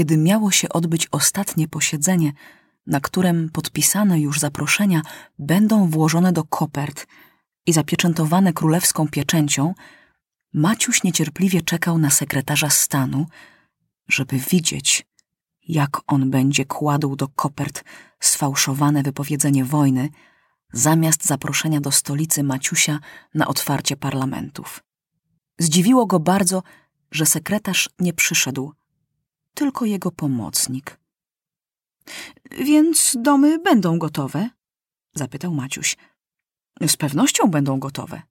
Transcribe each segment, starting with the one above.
Kiedy miało się odbyć ostatnie posiedzenie, na którym podpisane już zaproszenia będą włożone do kopert i zapieczętowane królewską pieczęcią, Maciuś niecierpliwie czekał na sekretarza stanu, żeby widzieć, jak on będzie kładł do kopert sfałszowane wypowiedzenie wojny, zamiast zaproszenia do stolicy Maciusia na otwarcie parlamentów. Zdziwiło go bardzo, że sekretarz nie przyszedł, tylko jego pomocnik. Więc domy będą gotowe? zapytał Maciuś. Z pewnością będą gotowe.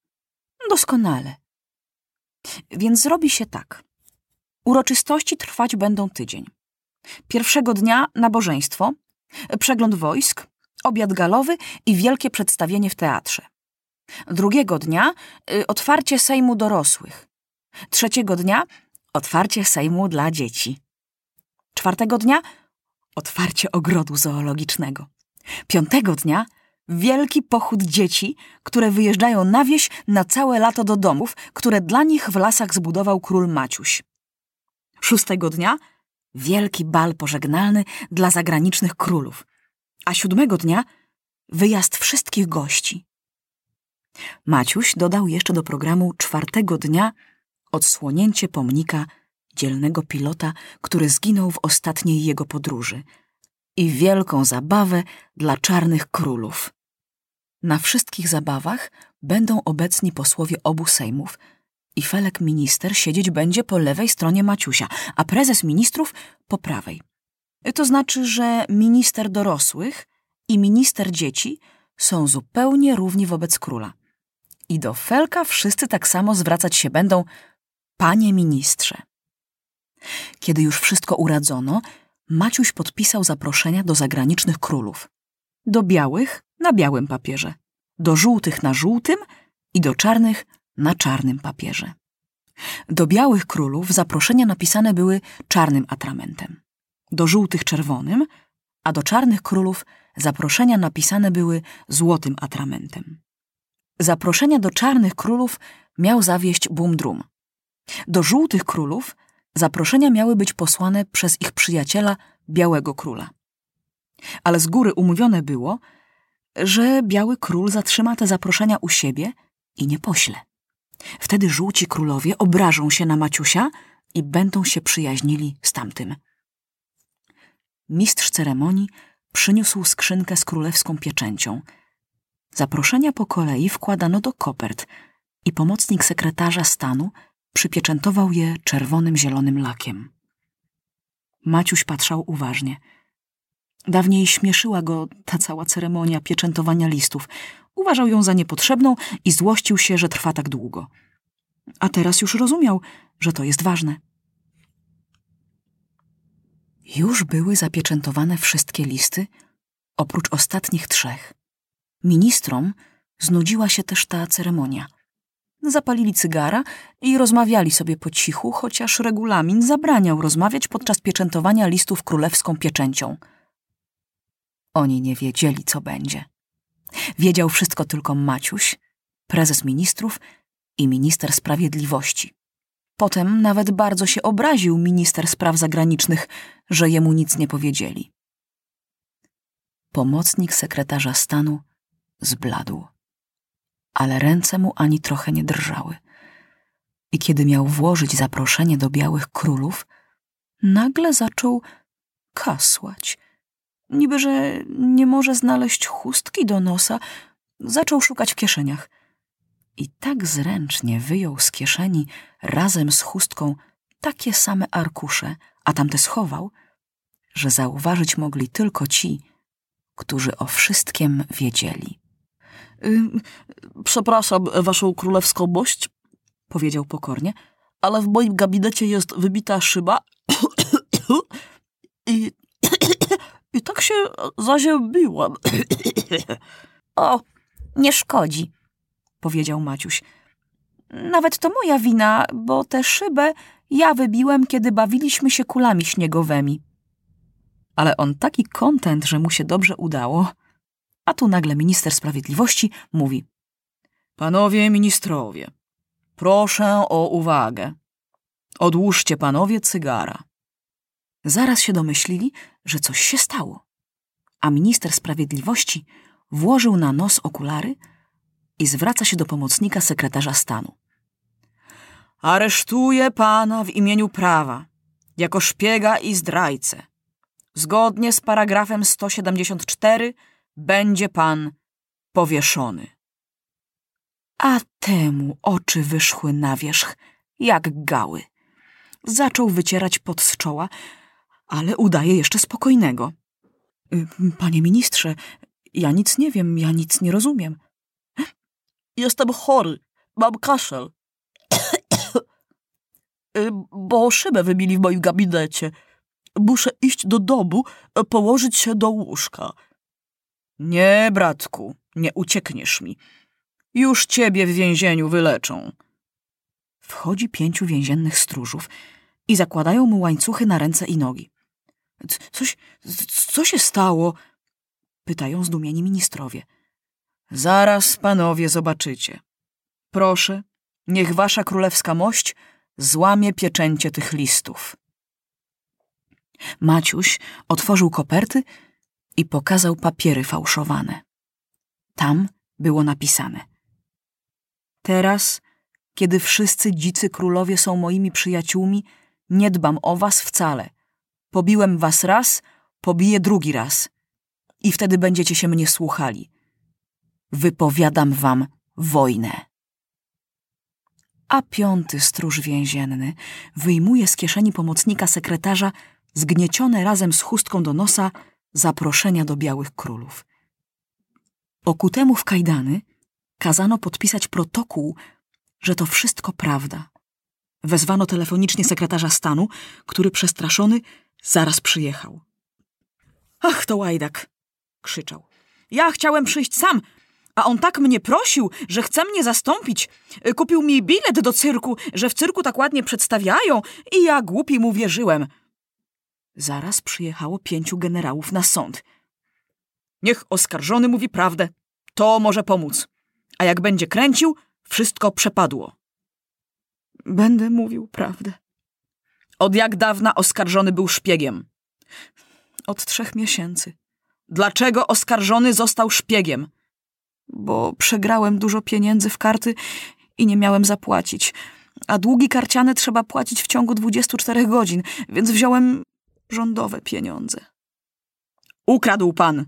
Doskonale. Więc zrobi się tak. Uroczystości trwać będą tydzień. Pierwszego dnia nabożeństwo, przegląd wojsk, obiad galowy i wielkie przedstawienie w teatrze. Drugiego dnia y, otwarcie Sejmu dorosłych. Trzeciego dnia otwarcie Sejmu dla dzieci. Czwartego dnia otwarcie ogrodu zoologicznego. Piątego dnia wielki pochód dzieci, które wyjeżdżają na wieś na całe lato do domów, które dla nich w lasach zbudował król Maciuś. Szóstego dnia wielki bal pożegnalny dla zagranicznych królów, a siódmego dnia wyjazd wszystkich gości. Maciuś dodał jeszcze do programu czwartego dnia odsłonięcie pomnika dzielnego pilota, który zginął w ostatniej jego podróży i wielką zabawę dla czarnych królów. Na wszystkich zabawach będą obecni posłowie obu sejmów i Felek minister siedzieć będzie po lewej stronie Maciusia, a prezes ministrów po prawej. To znaczy, że minister dorosłych i minister dzieci są zupełnie równi wobec króla. I do Felka wszyscy tak samo zwracać się będą panie ministrze. Kiedy już wszystko uradzono, Maciuś podpisał zaproszenia do zagranicznych królów. Do białych na białym papierze, do żółtych na żółtym i do czarnych na czarnym papierze. Do białych królów zaproszenia napisane były czarnym atramentem, do żółtych czerwonym, a do czarnych królów zaproszenia napisane były złotym atramentem. Zaproszenia do czarnych królów miał zawieść Bumdrum. Do żółtych królów zaproszenia miały być posłane przez ich przyjaciela Białego Króla. Ale z góry umówione było, że Biały Król zatrzyma te zaproszenia u siebie i nie pośle. Wtedy żółci królowie obrażą się na Maciusia i będą się przyjaźnili z tamtym. Mistrz ceremonii przyniósł skrzynkę z królewską pieczęcią. Zaproszenia po kolei wkładano do kopert i pomocnik sekretarza stanu przypieczętował je czerwonym zielonym lakiem. Maciuś patrzał uważnie. Dawniej śmieszyła go ta cała ceremonia pieczętowania listów. Uważał ją za niepotrzebną i złościł się, że trwa tak długo. A teraz już rozumiał, że to jest ważne. Już były zapieczętowane wszystkie listy, oprócz ostatnich trzech. Ministrom znudziła się też ta ceremonia. Zapalili cygara i rozmawiali sobie po cichu, chociaż regulamin zabraniał rozmawiać podczas pieczętowania listów królewską pieczęcią. Oni nie wiedzieli, co będzie. Wiedział wszystko tylko Maciuś, prezes ministrów i minister sprawiedliwości. Potem nawet bardzo się obraził minister spraw zagranicznych, że jemu nic nie powiedzieli. Pomocnik sekretarza stanu zbladł, ale ręce mu ani trochę nie drżały. I kiedy miał włożyć zaproszenie do białych królów, nagle zaczął kasłać. Niby, że nie może znaleźć chustki do nosa, zaczął szukać w kieszeniach – i tak zręcznie wyjął z kieszeni razem z chustką takie same arkusze, a tamte schował, że zauważyć mogli tylko ci, którzy o wszystkim wiedzieli. Przepraszam, waszą królewską mość, powiedział pokornie, ale w moim gabinecie jest wybita szyba i, i tak się zaziębiłam. o, nie szkodzi, powiedział Maciuś. Nawet to moja wina, bo tę szybę ja wybiłem, kiedy bawiliśmy się kulami śniegowymi. Ale on taki kontent, że mu się dobrze udało. A tu nagle minister sprawiedliwości mówi: Panowie ministrowie, proszę o uwagę. Odłóżcie panowie cygara. Zaraz się domyślili, że coś się stało. A minister sprawiedliwości włożył na nos okulary i zwraca się do pomocnika sekretarza stanu. Aresztuję pana w imieniu prawa, jako szpiega i zdrajcę. Zgodnie z paragrafem 174 będzie pan powieszony. A temu oczy wyszły na wierzch, jak gały. Zaczął wycierać pot z czoła, ale udaje jeszcze spokojnego. Y, Panie ministrze, ja nic nie wiem, ja nic nie rozumiem. Jestem chory, mam kaszel. Y, Bo szybę wybili w moim gabinecie. Muszę iść do domu, położyć się do łóżka. Nie, bratku, nie uciekniesz mi. Już ciebie w więzieniu wyleczą. Wchodzi pięciu więziennych stróżów i zakładają mu łańcuchy na ręce i nogi. Coś, co się stało? Pytają zdumieni ministrowie. Zaraz, panowie, zobaczycie. Proszę, niech wasza królewska mość złamie pieczęcie tych listów. Maciuś otworzył koperty i pokazał papiery fałszowane. Tam było napisane: Teraz, kiedy wszyscy dzicy królowie są moimi przyjaciółmi, nie dbam o was wcale. Pobiłem was raz, pobiję drugi raz. I wtedy będziecie się mnie słuchali. Wypowiadam wam wojnę. A piąty stróż więzienny wyjmuje z kieszeni pomocnika sekretarza zgniecione razem z chustką do nosa zaproszenia do białych królów. Okutemu w kajdany kazano podpisać protokół, że to wszystko prawda. Wezwano telefonicznie sekretarza stanu, który przestraszony zaraz przyjechał. Ach, to łajdak! krzyczał. Ja chciałem przyjść sam, a on tak mnie prosił, że chce mnie zastąpić. Kupił mi bilet do cyrku, że w cyrku tak ładnie przedstawiają i ja głupi mu wierzyłem. Zaraz przyjechało pięciu generałów na sąd. Niech oskarżony mówi prawdę. To może pomóc. A jak będzie kręcił, wszystko przepadło. Będę mówił prawdę. Od jak dawna oskarżony był szpiegiem? Od trzech miesięcy. Dlaczego oskarżony został szpiegiem? Bo przegrałem dużo pieniędzy w karty i nie miałem zapłacić. A długi karciane trzeba płacić w ciągu 24 godzin, więc wziąłem rządowe pieniądze. Ukradł pan.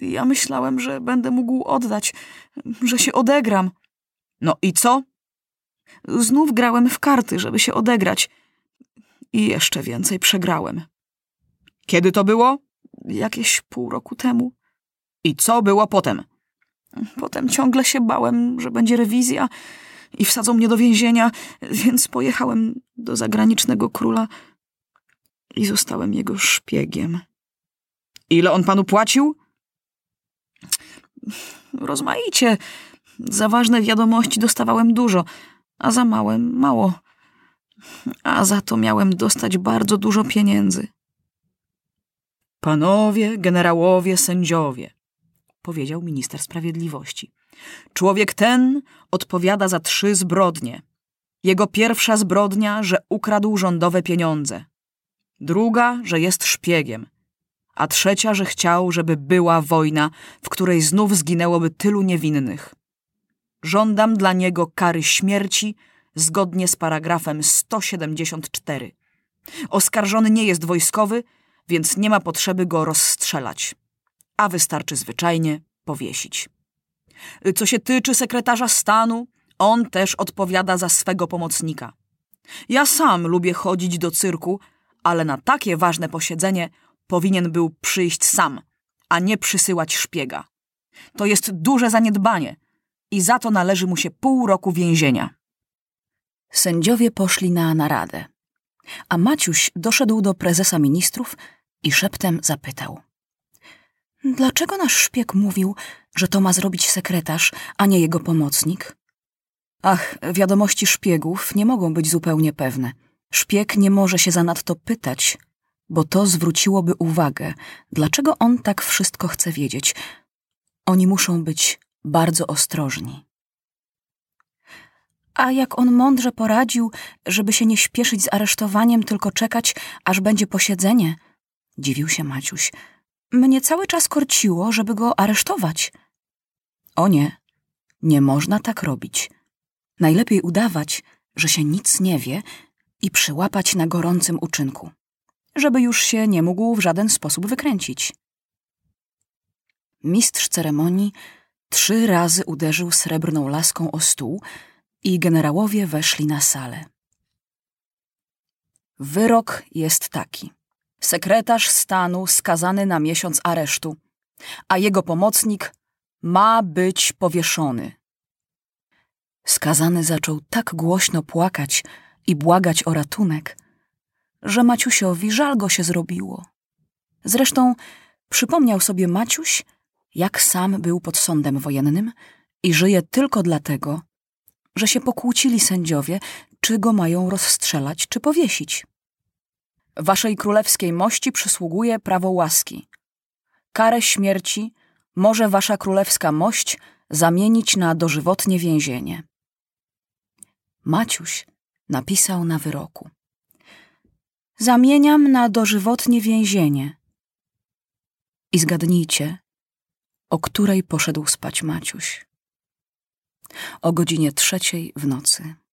Ja myślałem, że będę mógł oddać, że się odegram. No i co? Znów grałem w karty, żeby się odegrać. I jeszcze więcej przegrałem. Kiedy to było? Jakieś pół roku temu. I co było potem? Potem ciągle się bałem, że będzie rewizja i wsadzą mnie do więzienia, więc pojechałem do zagranicznego króla i zostałem jego szpiegiem. Ile on panu płacił? Rozmaicie. Za ważne wiadomości dostawałem dużo, a za małe mało. A za to miałem dostać bardzo dużo pieniędzy. Panowie, generałowie, sędziowie, powiedział minister sprawiedliwości. Człowiek ten odpowiada za trzy zbrodnie. Jego pierwsza zbrodnia, że ukradł rządowe pieniądze. Druga, że jest szpiegiem. A trzecia, że chciał, żeby była wojna, w której znów zginęłoby tylu niewinnych. Żądam dla niego kary śmierci zgodnie z paragrafem 174. Oskarżony nie jest wojskowy, więc nie ma potrzeby go rozstrzelać, a wystarczy zwyczajnie powiesić. Co się tyczy sekretarza stanu, on też odpowiada za swego pomocnika. Ja sam lubię chodzić do cyrku, ale na takie ważne posiedzenie powinien był przyjść sam, a nie przysyłać szpiega. To jest duże zaniedbanie i za to należy mu się pół roku więzienia. Sędziowie poszli na naradę, a Maciuś doszedł do prezesa ministrów i szeptem zapytał. Dlaczego nasz szpieg mówił, że to ma zrobić sekretarz, a nie jego pomocnik? Ach, wiadomości szpiegów nie mogą być zupełnie pewne. Szpieg nie może się zanadto pytać, bo to zwróciłoby uwagę, dlaczego on tak wszystko chce wiedzieć. Oni muszą być bardzo ostrożni. A jak on mądrze poradził, żeby się nie śpieszyć z aresztowaniem, tylko czekać, aż będzie posiedzenie, dziwił się Maciuś. Mnie cały czas korciło, żeby go aresztować. O nie, nie można tak robić. Najlepiej udawać, że się nic nie wie i przyłapać na gorącym uczynku, żeby już się nie mógł w żaden sposób wykręcić. Mistrz ceremonii trzy razy uderzył srebrną laską o stół i generałowie weszli na salę. Wyrok jest taki. Sekretarz stanu skazany na miesiąc aresztu, a jego pomocnik ma być powieszony. Skazany zaczął tak głośno płakać i błagać o ratunek, że Maciusiowi żal go się zrobiło. Zresztą przypomniał sobie Maciuś, jak sam był pod sądem wojennym i żyje tylko dlatego, że się pokłócili sędziowie, czy go mają rozstrzelać, czy powiesić. Waszej królewskiej mości przysługuje prawo łaski. Karę śmierci może wasza królewska mość zamienić na dożywotnie więzienie. Maciuś napisał na wyroku. Zamieniam na dożywotnie więzienie. I zgadnijcie, o której poszedł spać Maciuś. O godzinie trzeciej w nocy.